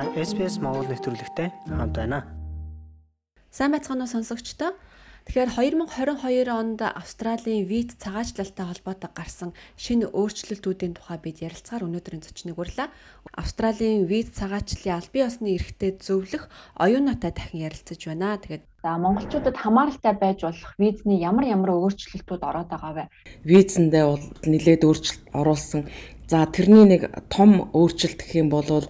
та SPS Монгол нэвтрүүлэгтэй хамт байна. Сайн байцгаана уу сонсогчдоо? Тэгэхээр 2022 онд Австралийн виз цагаачлалтай холбоотой гарсан шинэ өөрчлөлтүүдийн тухай бид ярилцахаар өнөөдрийн зочныг урлаа. Австралийн виз цагаачлалын аль бие усны эрхтэд зөвлөх оюунаатай дахин ярилцаж байна. Тэгээд За монголчуудад хамааралтай байж болох визний ямар ямар өөрчлөлтүүд ороод байгаа вэ? Визэндээ бол нэлээд өөрчлөлт оруулсан. За тэрний нэг том өөрчлөлт гэх юм бол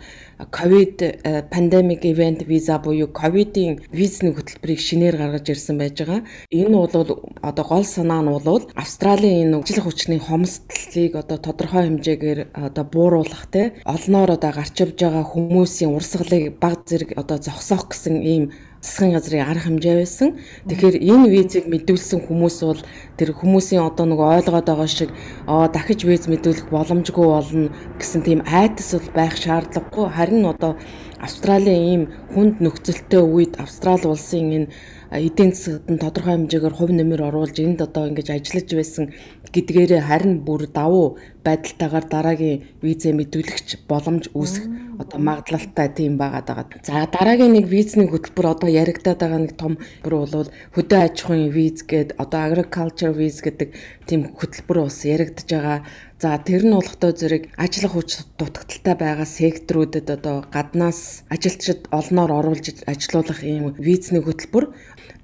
ковид э, пандемик ивент виза буюу ковидын визний хөтөлбөрийг шинээр гаргаж ирсэн байж байгаа. Энэ бол одоо гол санаа нь бол Австралийн энэ ажил хүчний хомсдлыг одоо тодорхой хэмжээгээр одоо бууруулах те олноор одоо гарч ивж байгаа хүмүүсийн урсгалыг баг зэрэг одоо зогсоох гэсэн ийм засгийн газрын арга хэмжээ байсан. Тэгэхээр энэ визийг мэдүүлсэн хүмүүс бол тэр хүмүүсийн одоо нэг ойлгоод байгаа шиг аа дахиж виз мэдүүлэх боломжгүй болно гэсэн тийм айдас бол байх шаардлагагүй. Харин одоо Австралийн ийм хүнд нөхцөлтэй үед Австрали улсын энэ эдийн засгад нь тодорхой хэмжээгээр хувь нэмэр оруулж энд одоо ингэж ажиллаж байсан гэдгээрээ харин бүр давуу байдалтайгаар дараагийн визээ мэдүүлэгч боломж үүсэх одоо магадлалтай тийм байгаад байгаа. За дараагийн нэг визний хөтөлбөр одоо яригадаад байгаа нэг том бүр бол хөдөө аж ахуйн виз гэдэг одоо agriculture виз гэдэг тийм хөтөлбөр бас яригдж байгаа. За тэр нь болохдоо зэрэг ажиллах хүч дутагдaltaй байгаа секторүүдэд одоо гаднаас ажилчид олноор оруулж ажилуулах ийм визний хөтөлбөр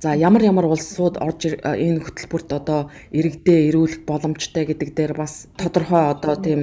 За ямар ямар улсууд орж энэ хөтөлбөрт одоо иргэдээ ирүүлэх боломжтой гэдэг дээр бас тодорхой одоо тийм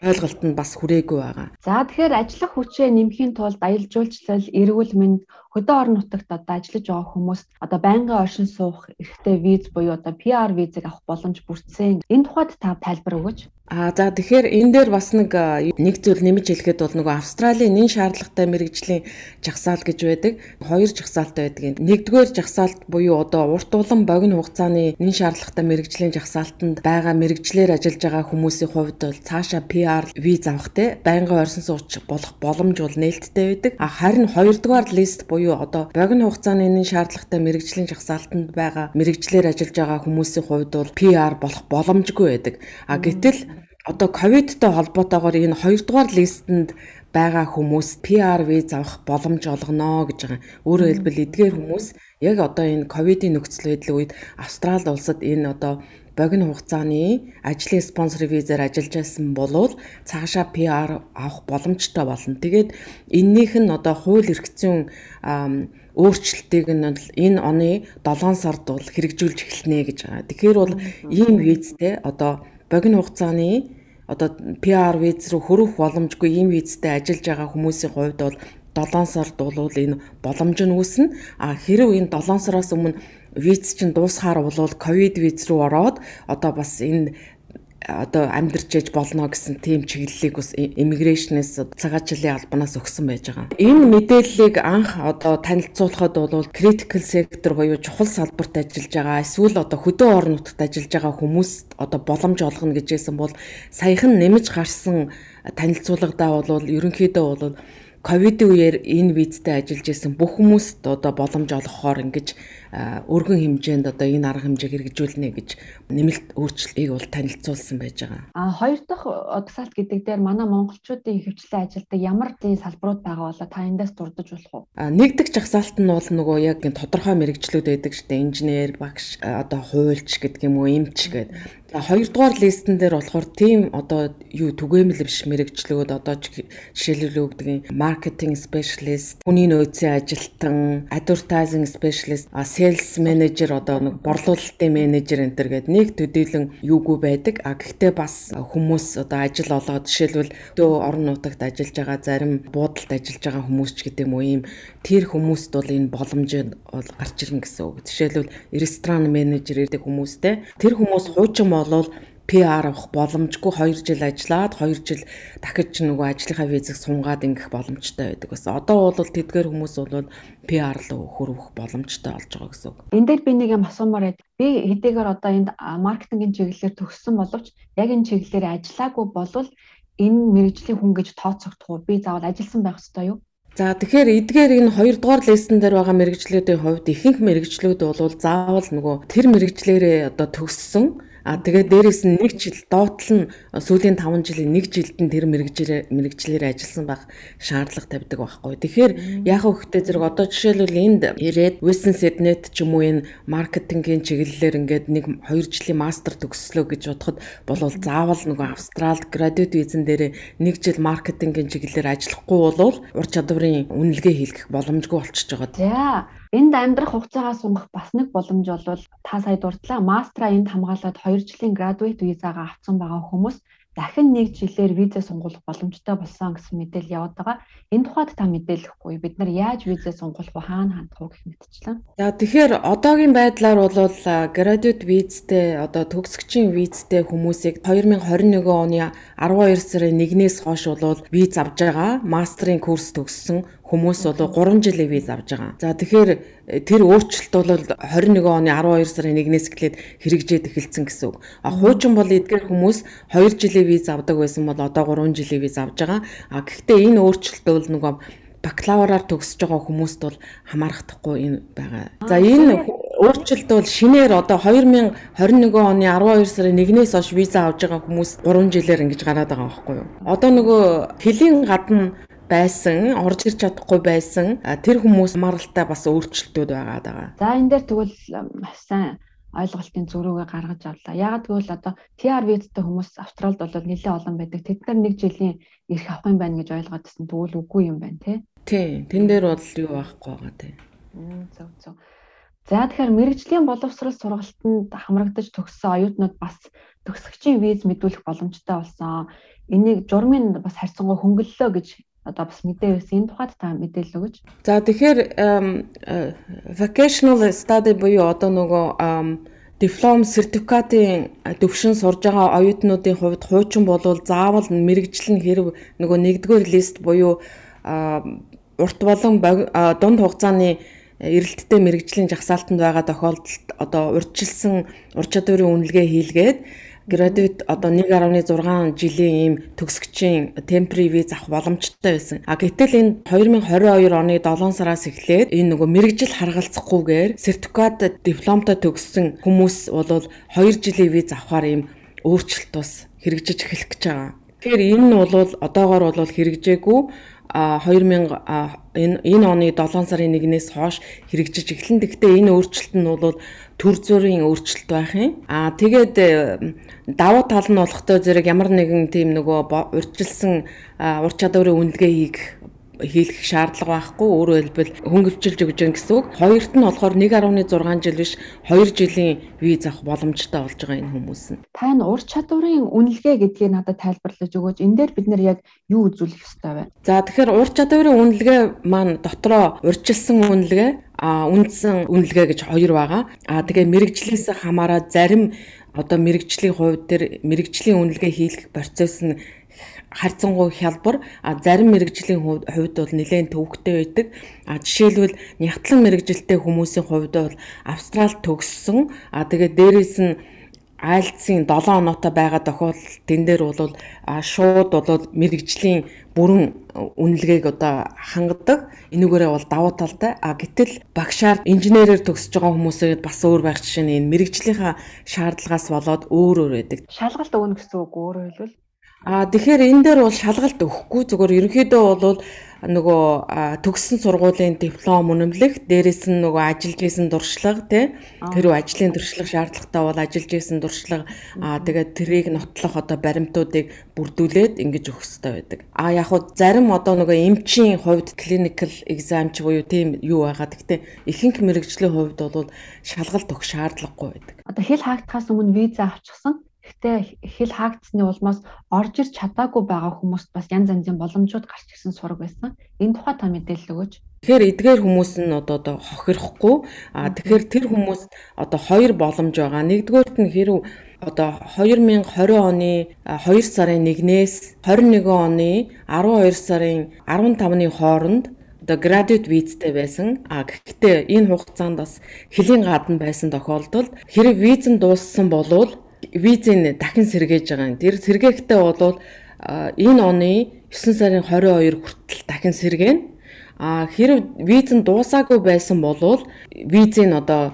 ойлголт нь бас хүрээгүй байгаа. За тэгэхээр ажиллах хүчээ нэмхийн тулд аялал жуулчлал, эрүүл мэнд, хөдөө орон нутагт одоо ажиллаж байгаа хүмүүст одоо байнгын оршин суух эрхтэй виз буюу одоо PR визийг авах боломж бүрдсэн. Энэ тухайд та тайлбар өгөөч. А за тэгэхээр энэ дээр бас нэг нэг зүйл нэмж хэлэхэд бол нөгөө Австралийн нэн шаардлагатай мэрэгжлийн жагсаал гэж байдаг. Хоёр жагсаалтай байдаг. Нэгдүгээр жагсаалт буюу одоо урт улам богино хугацааны нэн шаардлагатай мэрэгжлийн жагсаалтанд байгаа мэрэгжлэр ажиллаж байгаа хүмүүсийн хувьд бол цаашаа PR виз авах те байнгын орсон сууч болох боломж бол нээлттэй байдаг. А харин хоёрдугаар лист буюу одоо богино хугацааны энэ шаардлагатай мэрэгжлийн жагсаалтанд байгаа мэрэгжлэр ажиллаж байгаа хүмүүсийн хувьд бол PR болох боломжгүй байдаг. А гэтэл одоо ковидтой холбоотойгоор энэ хоёрдугаар листэнд байгаа хүмүүс PR виз авах боломж олгоно гэж байгаа. Өөрөөр хэлбэл эдгээр хүмүүс яг одоо энэ ковидын нөхцөл байдлын үед Австрали улсад энэ одоо богино хугацааны ажлын спонсор визээр ажиллаж байсан болвол цаашаа PR авах боломжтой болно. Тэгээд эннийх нь одоо хууль эрх зүйн өөрчлөлтийг нь энэ оны 7 сард бол хэрэгжүүлж эхэлнэ гэж байгаа. Тэгэхээр бол ийм визтэй одоо богино хугацааны одоо PR виз рүү хөрөх боломжгүй ийм визтэй ажиллаж байгаа хүмүүсийн хувьд бол 7 сард бол энэ боломж нь үүснэ. А хэрв энэ 7 сараас өмнө виз чинь дуусахаар болвол ковид виз рүү ороод одоо бас энэ одоо амьдарч яж болно гэсэн тийм чиглэлийг бас иммиграшнээс цагаачлалын албанаас өгсөн байж байгаа. Энэ мэдээллийг анх одоо танилцуулахад бол critical sector буюу чухал салбарт ажиллаж байгаа эсвэл одоо хөдөө орон нутагт ажиллаж байгаа хүмүүс одоо боломж олгоно гэжсэн бол саяхан нэмж гарсан танилцуулгадаа бол ерөнхийдөө бол ковидын үеэр энэ визтэй ажиллаж исэн бүх хүмүүст одоо боломж олгохоор ингэж өргөн хэмжээнд одоо энэ арга хэмжээг хэрэгжүүлнэ гэж нэмэлт өөрчлөлтийг бол танилцуулсан байж байгаа. А хоёр дахь тасалт гэдэг дээр манай монголчуудын хөвчлэн ажилдаг ямар зэн салбарууд байгаа болоо та эндээс дурдж болох уу? А нэгдэх жагсаалт нь бол нөгөө яг тодорхой мэрэгчлүүд байдаг шүү дээ. Инженер, багш, одоо хуульч гэдэг юм уу, эмч гэдэг хоёрдугаар листен дээр болохоор тийм одоо юу түгээмэл биш мэрэгчлүүд одоо жишээлбэл өгдөг маркетинг спешиалист, хүний нөөцийн ажилтан, advertising specialist, sales manager одоо нэг борлуулалтын менежер энэ төр гэдэг нэг төдийлөн юугүй байдаг. А гэхдээ бас хүмүүс одоо ажил олоод жишээлбэл дөө орон нутагт ажиллаж байгаа зарим буудалд ажиллаж байгаа хүмүүс ч гэдэг юм уу ийм тэр хүмүүст бол энэ боломж бол гарч ирнэ гэсэн үг. Жишээлбэл ресторан менежер гэдэг хүмүүстэй тэр хүмүүс хуучин болвол PR авах боломжгүй 2 жил ажиллаад 2 жил дахиж нөгөө ажлынхаа визийг сунгаад ингэх боломжтой байдаг бас. Одоо бол тэдгээр хүмүүс бол PR руу хөрвөх боломжтой болж байгаа гэсэн үг. Энд дээр би нэг юм асуумаар байд. Би хэдийгээр одоо энд маркетингийн чиглэлээр төгссөн боловч яг энэ чиглэлээр ажиллаагүй болвол энэ мэрэгжлийн хүн гэж тооцогдох уу? Би заавал ажилласан байх ёстой юу? За тэгэхээр эдгээр энэ хоёрдугаар лестен дээр байгаа мэрэгчлүүдийн хувьд ихэнх мэрэгчлүүд бол заавал нөгөө тэр мэрэгчлэрээ одоо төгссөн А тэгээд дээрэс нь нэг жил доотлол нь сүүлийн 5 жилийн нэг жилд нь тэр мэрэгжлэр мэрэгжлэр ажилласан байх шаардлага тавьдаг байхгүй. Тэгэхээр яг хөхтэй зэрэг одоо жишээлбэл энд ирээд Western Sydney ч юм уу энэ маркетингийн чиглэлээр ингээд нэг 2 жилийн мастер төгслөө гэж бодоход болвол заавал нөгөө Австралид graduate визэн дээр нэг жил маркетингийн чиглэлээр ажиллахгүй бол ур чадварын үнэлгээ хийлгэх боломжгүй болчихж байгаа. За Энд амьдрах хугацаагаа сунгах бас нэг боломж бол та сая дурдлаа. Мастера энд хамгаалаад 2 жилийн graduate визагаа авсан байгаа хүмүүс дахин нэг жилээр визээ сунгуулах боломжтой болсон гэсэн мэдээлэл яваад байгаа. Энэ тухайд та мэдээлэхгүй бид нар яаж визээ сунгуулах вэ хаана хандах вэ гэх мэтчлэн. За тэгэхээр одоогийн байдлаар бол graduate визтэй одоо төгсгчийн визтэй хүмүүсийг 2021 оны 12 сарын 1-ээс хойш бол виз авж байгаа. Мастерын курс төгссөн хүмүүс бол 3 жилийн виз авж байгаа. За тэгэхээр э, тэр өөрчлөлт бол 21 оны 12 сарын 1-ээс эхлээд хэрэгжээд эхэлсэн гэсэн үг. А хуучин бол эдгээр хүмүүс 2 жилийн виз авдаг байсан бол одоо 3 жилийн виз авж байгаа. А гэхдээ энэ өөрчлөлт бол нөгөө бакалавраар төгсөж байгаа хүмүүст бол хамаарахдахгүй энэ байгаа. За энэ өөрчлөлт бол шинээр одоо 2021 оны 12 сарын 1-ээс хойш виза авж байгаа хүмүүс 3 жилээр ингэж гараад байгаа байхгүй юу. Одоо нөгөө хөлийн гадна байсан, орж ирж чадахгүй байсан тэр хүмүүс хамааралтай бас өөрчлөлтүүд байгаа. За энэ дээр тэгвэл сайн ойлголтын зөрүүгээ гаргаж авлаа. Ягаад гэвэл одоо TR визтэй хүмүүс Австралид бол нэлээд олон байдаг. Тэд нар нэг жилийн ирэх авах юм байна гэж ойлгоод байсан. Тэгвэл үгүй юм байна тий. Тий. Тэн дээр бол юу байхгүй байгаа тий. Зөв зөв. За тэгэхээр мэрэгжлийн боловсрол сургалтанд хамрагдаж төгссөн оюутнууд бас төгсөгчийн виз мэдүүлэх боломжтой болсон. Энийг журмын бас харьцангуй хөнгөллөө гэж одоо бас мэдээ байсан. Энэ тухайд та мэдээлэл өгөөч. За тэгэхээр э, vocational study буюу одоо нөгөө диплом сертификатын төвшин сурж байгаа оюутнуудын хувьд хуучин болвол заавал мэрэгжил нь хэрв нөгөө нэгдүгээр лист буюу урт болон дунд хугацааны эрэлттэй мэрэгжлийн жагсаалтанд байгаа тохиолдолд одоо урьдчилсан ур чадварын үнэлгээ хийлгээд graduate одоо 1.6 жилийн ийм төгсгчийн temporary виз авах боломжтой байсан. А гэтэл энэ 2022 оны 7 сараас эхлээд энэ нөгөө мэрэгжил харгалзахгүйгээр сертификат дипломтой төгссөн хүмүүс бол 2 жилийн виз авахар ийм өөрчлөлт бас хэрэгжиж эхэлэх гэж байгаа. Тэгэхээр энэ нь бол одоогоор бол хэрэгжээгүй 2000 энэ энэ оны 7 сарын 1-ээс хойш хэрэгжиж эхлэн. Гэхдээ энэ өөрчлөлт нь бол төр зүрийн өөрчлөлт байх юм. Аа тэгээд давуу тал нь болохтой зэрэг ямар нэгэн тийм нөгөө урьдчилсан ур чадварын үнэлгээ хийх хийлгэх шаардлага байхгүй өөрөөр хэлбэл хөнгөвчилж өгж гэн гэсэн үг. Хоёрт нь болохоор 1.6 жил биш 2 жилийн виз авах боломжтой болж байгаа энэ хүмүүс нь. Та энэ ур чадварын үнэлгээ гэдгийг надад тайлбарлаж өгөөч. Энэ дээр бид нэр яг юу үзүүлэх ёстой вэ? За тэгэхээр ур чадварын үнэлгээ маань дотроо урьдчилсан үнэлгээ а үндсэн үнэлгээ гэж хоёр байгаа. А тэгээ мэрэгжлээс хамаараа зарим одоо мэрэгжлийн хувьд төр мэрэгжлийн үнэлгээ хийх процесс нь харьцангуй хялбар зарим мэрэгжлийн хувьд бол нэлээд төвөгтэй байдаг. Жишээлбэл нягтлан мэрэгжилтэй хүмүүсийн хувьд бол Австрал төгссөн тэгээд дээрээс нь айлцын 7 оноотой байгаа тохиолдолд тэн дээр бол шууд бол мэрэгжлийн бүрэн үнэлгээг одоо хангадаг. Энүүгээрээ бол давуу талтай. А гэтэл багшаар инженерээр төгсөж байгаа хүмүүсээ бас өөр байх жишээ нь энэ мэрэгжлийнхаа шаардлагаас болоод өөр өөр байдаг. Шалгалт өгнө гэсэн үг өөрөөр хэлбэл А тэгэхээр энэ дээр бол шалгалт өгөхгүй зүгээр ерөнхийдөө бол нөгөө төгссөн сургуулийн диплом үнэмлэх, дээрэс нь нөгөө ажиллаж исэн дуршлага тий тэр ажлын туршлага шаардлагатай бол ажиллаж исэн дуршлага аа тэгээд тэрийг нотлох одоо баримтуудыг бүрдүүлээд ингэж өгөх хэрэгтэй байдаг. А яг хуу зарим одоо нөгөө эмчийн хувьд clinical exam ч буюу тийм юу байгаа. Гэхдээ ихэнх мэрэгжлийн хувьд бол шалгалт өгөх шаардлагагүй байдаг. Одоо хэл хаагдахаас өмнө виза авчихсан Гэхдээ хэл хаагдсны улмаас орж ирч чадаагүй байгаа хүмүүст бас янз янзын боломжууд гарч ирсэн сураг байсан. Энэ тухай та мэдээлэл өгөөч. Тэгэхээр эдгээр хүмүүс нь одоо хохирохгүй. А тэгэхээр тэр хүмүүс одоо хоёр боломж байгаа. Нэгдүгээрт нь хэрв одоо 2020 оны 2 сарын 1-ээс 21 оны 12 сарын 15-ны хооронд одоо graduate visa-тэй байсан. А гэхдээ энэ хугацаанд бас хэлийн гадна байсан тохиолдолд хэрэг виз нь дууссан болвол визэн дахин сэргээж байгаа. Тэр сэргээхдээ бол энэ оны 9 сарын 22 хүртэл дахин сэргээнэ. А хэрэг виз нь дуусаагүй байсан бол визийн одоо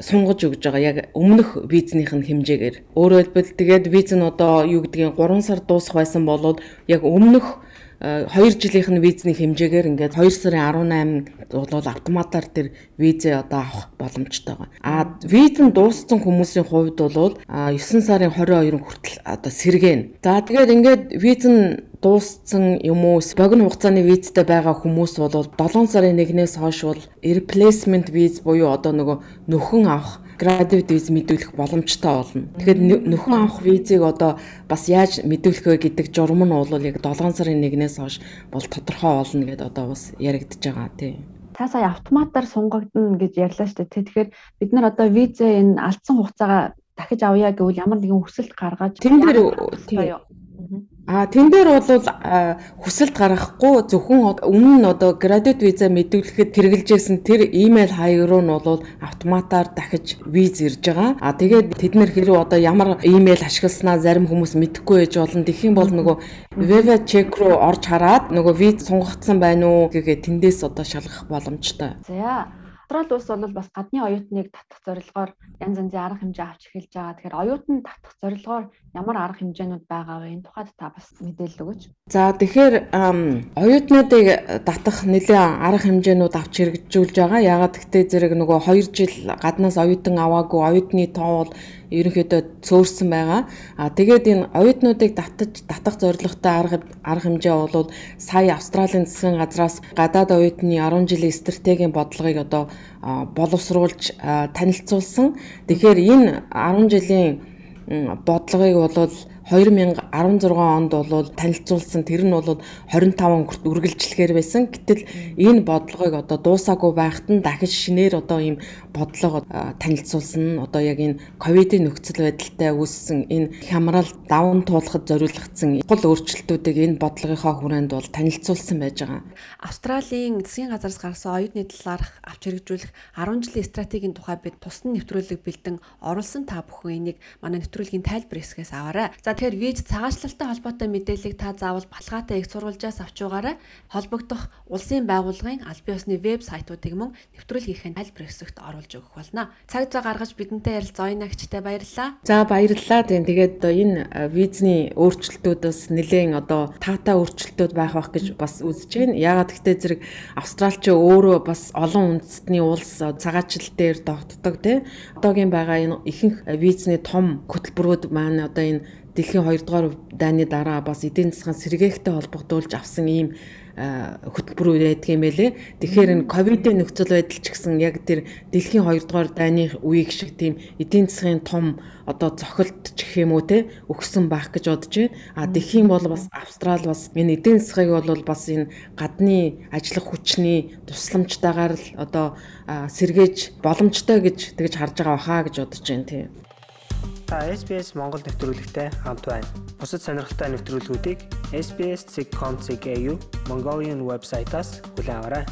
сунгаж өгж байгаа яг өмнөх визнийх нь хэмжээгээр. Өөрөөр хэлбэл тэгээд виз нь одоо юу гэдгийг 3 сар дуусах байсан болоод яг өмнөх 2 жилийнх нь визний хэмжээгээр ингээд 2 сарын 18 бол автоматар тэр визээ одоо авах боломжтой байгаа. А виз нь дууссан хүмүүсийн хувьд бол 9 сарын 22-нд хүртэл одоо сэргээнэ. За тэгээд ингээд виз нь дууссан юм уу богино хугацааны визтэй байгаа хүмүүс бол 7 сарын 1-ээс хойш бол replacement viz буюу одоо нөгөө нөхөн авах graduate viz мэдүүлэх боломжтой болно. Тэгэхээр нөхөн авах визийг одоо бас яаж мэдүүлэх вэ гэдэг журам нь бол яг 7 сарын 1-ээс хойш бол тодорхой болно гэдээ одоо бас яригдж байгаа тийм. Та сая автоматар сунгагдана гэж ярьлаа шүү дээ. Тэгэхээр бид нар одоо визээ энэ алдсан хугацаагаа дахиж авъя гэвэл ямар нэгэн хүсэлт гаргаж дээр А тэн дээр бол хүсэлт гаргахгүй зөвхөн өмнө нь одоо graduate visa мэдүүлэхэд хэрэгжилжсэн тэр email хаяг руу нь бол автоматар дахиж виз ирж байгаа. А тэгээд тэд нэр хэрэг одоо ямар email ашигласнаа зарим хүмүүс мэдэхгүй байж болно. Юм бол нөгөө Viva check руу орж хараад нөгөө виз сунгагдсан байна уу гэгээ тэндээс одоо шалгах боломжтой. За Австрали улс бол бас гадны оюутныг татах зорилгоор янз янзын арга хэмжээ авч эхэлж байгаа. Тэгэхээр оюутан татах зорилгоор ямар арга хэмжээнүүд байгаа вэ? Энэ тухайд та бас мэдээлэл өгөөч. За тэгэхээр оюутнуудыг татах нэлээд арга хэмжээнүүд авч хэрэгжүүлж байгаа. Ягаад гэвэл зэрэг нөгөө 2 жил гаднаас оюутан аваагүй оюутны тоо бол ерөнхийдөө цөөрсөн байгаа. А тэгээд энэ оюутнуудыг татаж татах зорилготой арга арга хэмжээ бол сая Австралийн засгийн газраас гадаад оюутны 10 жилийн стратегийн бодлогыг одоо боловсруулж танилцуулсан. Тэгэхээр энэ 10 жилийн бодлогыг бол 2016 онд бол танилцуулсан тэр нь бол 25 өнгөрт үргэлжлэхээр байсан. Гэтэл энэ бодлогыг одоо дуусаагүй байхад нь дахиж шинээр одоо ийм бодлого танилцуулсан нь одоо яг энэ ковидын нөхцөл байдалтай үүссэн энэ хямрал даван туулахад зориулагдсан гол өөрчлөлтүүдийг энэ бодлогынхаа хүрээнд бол танилцуулсан байж байгаа. Австралийн засгийн газраас гаргасан оюутны талаарх авч хэрэгжүүлэх 10 жилийн стратегийн тухай бид тусдан нэвтрүүлэг бэлдэн оруулсан та бүхэн энийг манай нэвтрүүлгийн тайлбар хэсгээс аваарай. За Тэгэхээр виз цагаачлалтай холбоотой мэдээллийг та заавал баталгаатай их сурвалжаас авч байгаарай. Холбогдох улсын байгууллагын аль бие усны веб сайтуудыг мөн нэвтрүүлгийнхээ тайлбар хэсэгт оруулж өгөх болно. Цаг зав гаргаж бидэнтэй ярилцсан оюунагчтай баярлалаа. За баярлалаа. Тэгээд энэ визний өөрчлөлтүүдээс нэлээд одоо таатай өөрчлөлтүүд байх байх гэж бас үзэж байна. Яагаад гэвэл зэрэг Австралич өөрөө бас олон үндэстний улс цагаачлал дээр тогтдог тийм. Одоогийн байгаа энэ ихэнх визний том хөтөлбөрүүд маань одоо энэ дэлхийн 2 дугаар дайны дараа бас эдийн засгийн сэргээхтэй холбогдуулж авсан ийм хөтөлбөр байдаг юм байлээ. Тэгэхээр энэ ковидын нөхцөл байдал ч гэсэн яг тэр дэлхийн 2 дугаар дайны үеиг шиг тийм эдийн засгийн том одоо цохилт ч гэх юм уу те өгсөн байх гэж бодож байна. А юм бол бас Австрал бас энэ эдийн засгийг бол бас энэ гадны ажиллах хүчний тусламжтайгаар л одоо сэргээж боломжтой гэж тэгж харж байгаа баха гэж бодож байна тийм. Та SBS Монгол нэвтрүүлэгтэй хамт байна. Бусад сонирхолтой нэвтрүүлгүүдийг SBS.com.cg Mongolian вебсайтаас аваарай.